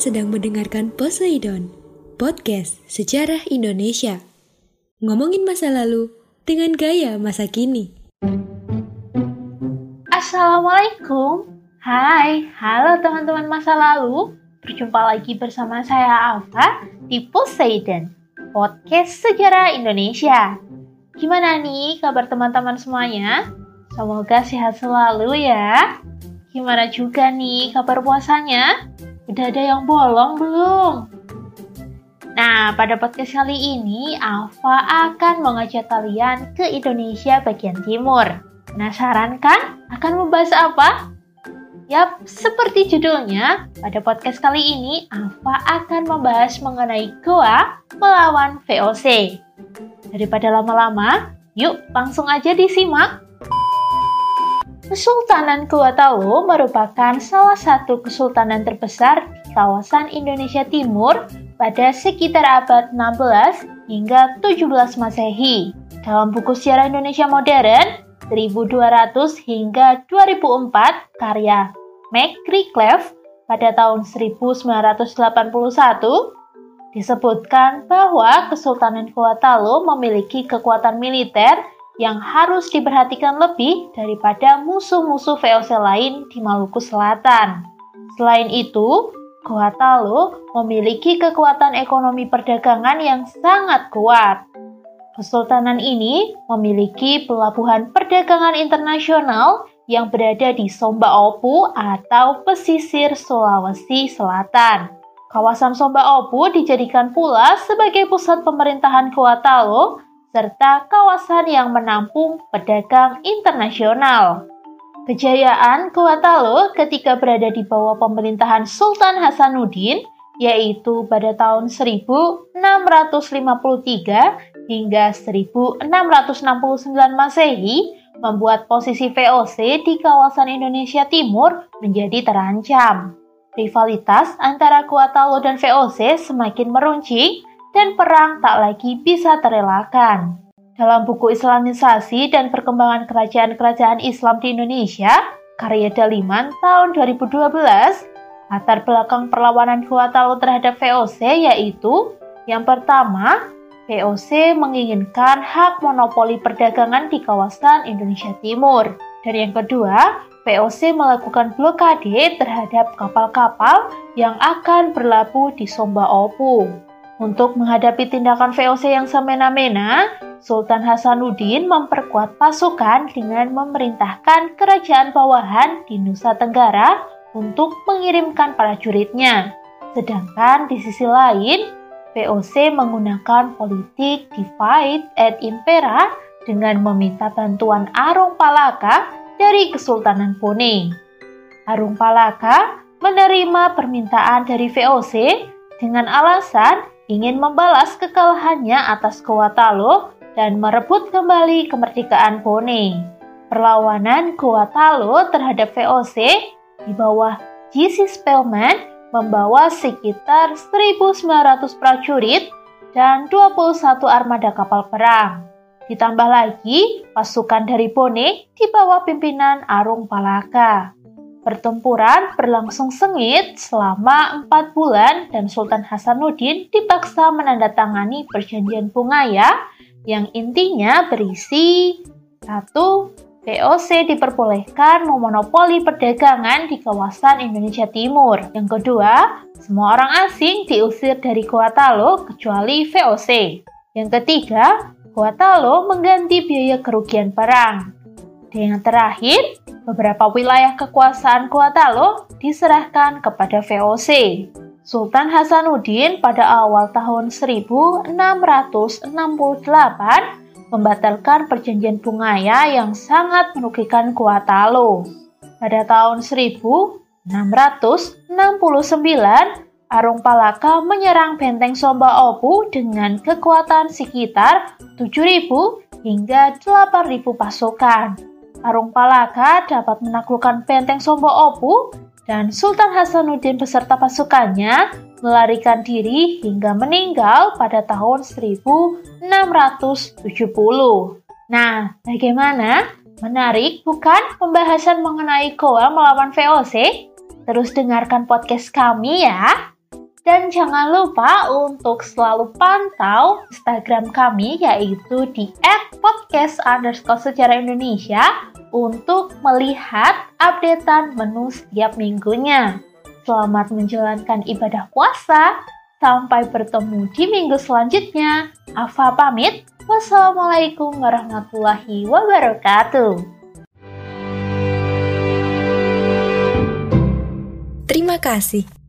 Sedang mendengarkan Poseidon, podcast sejarah Indonesia. Ngomongin masa lalu dengan gaya masa kini. Assalamualaikum. Hai, halo teman-teman masa lalu. Berjumpa lagi bersama saya Alfa di Poseidon, podcast sejarah Indonesia. Gimana nih kabar teman-teman semuanya? Semoga sehat selalu ya. Gimana juga nih kabar puasanya? Udah ada yang bolong belum? Nah, pada podcast kali ini, Alfa akan mengajak kalian ke Indonesia bagian timur. Penasaran kan? Akan membahas apa? Yap, seperti judulnya, pada podcast kali ini, Alfa akan membahas mengenai Goa melawan VOC. Daripada lama-lama, yuk langsung aja disimak. Kesultanan Kuatalo merupakan salah satu kesultanan terbesar di kawasan Indonesia Timur pada sekitar abad 16 hingga 17 Masehi. Dalam buku Sejarah Indonesia Modern 1200 hingga 2004 karya Mac pada tahun 1981 disebutkan bahwa Kesultanan Kuatalo memiliki kekuatan militer yang harus diperhatikan lebih daripada musuh-musuh VOC lain di Maluku Selatan. Selain itu, Goatalo memiliki kekuatan ekonomi perdagangan yang sangat kuat. Kesultanan ini memiliki pelabuhan perdagangan internasional yang berada di Somba Opu atau pesisir Sulawesi Selatan. Kawasan Somba Opu dijadikan pula sebagai pusat pemerintahan Kuatalo serta kawasan yang menampung pedagang internasional. Kejayaan Kuatalo ketika berada di bawah pemerintahan Sultan Hasanuddin yaitu pada tahun 1653 hingga 1669 Masehi membuat posisi VOC di kawasan Indonesia Timur menjadi terancam. Rivalitas antara Kuatalo dan VOC semakin meruncing dan perang tak lagi bisa terelakkan. Dalam buku Islamisasi dan Perkembangan Kerajaan-Kerajaan Islam di Indonesia, karya Daliman tahun 2012, latar belakang perlawanan Kuatalo terhadap VOC yaitu yang pertama, VOC menginginkan hak monopoli perdagangan di kawasan Indonesia Timur. Dan yang kedua, VOC melakukan blokade terhadap kapal-kapal yang akan berlabuh di Somba Opu. Untuk menghadapi tindakan VOC yang semena-mena, Sultan Hasanuddin memperkuat pasukan dengan memerintahkan kerajaan bawahan di Nusa Tenggara untuk mengirimkan prajuritnya. Sedangkan di sisi lain, VOC menggunakan politik divide et impera dengan meminta bantuan Arung Palaka dari Kesultanan Pune. Arung Palaka menerima permintaan dari VOC dengan alasan ingin membalas kekalahannya atas Kuatalo dan merebut kembali kemerdekaan Pone. Perlawanan Kuatalo terhadap VOC di bawah G.C. Spellman membawa sekitar 1.900 prajurit dan 21 armada kapal perang. Ditambah lagi pasukan dari Pone di bawah pimpinan Arung Palaka. Pertempuran berlangsung sengit selama empat bulan dan Sultan Hasanuddin dipaksa menandatangani perjanjian Bungaya yang intinya berisi satu VOC diperbolehkan memonopoli perdagangan di kawasan Indonesia Timur. Yang kedua, semua orang asing diusir dari Kuatalo kecuali VOC. Yang ketiga, Kuatalo mengganti biaya kerugian perang. Dan yang terakhir, beberapa wilayah kekuasaan Kuatalo diserahkan kepada VOC. Sultan Hasanuddin pada awal tahun 1668 membatalkan perjanjian Bungaya yang sangat merugikan Kuatalo. Pada tahun 1669, Arung Palaka menyerang benteng Somba Opu dengan kekuatan sekitar 7.000 hingga 8.000 pasukan. Arung Palaka dapat menaklukkan benteng Sombo Opu dan Sultan Hasanuddin beserta pasukannya melarikan diri hingga meninggal pada tahun 1670. Nah, bagaimana? Menarik bukan pembahasan mengenai Goa melawan VOC? Terus dengarkan podcast kami ya. Dan jangan lupa untuk selalu pantau Instagram kami yaitu di @podcast underscore sejarah Indonesia untuk melihat updatean menu setiap minggunya. Selamat menjalankan ibadah puasa. Sampai bertemu di minggu selanjutnya. Afa pamit. Wassalamualaikum warahmatullahi wabarakatuh. Terima kasih.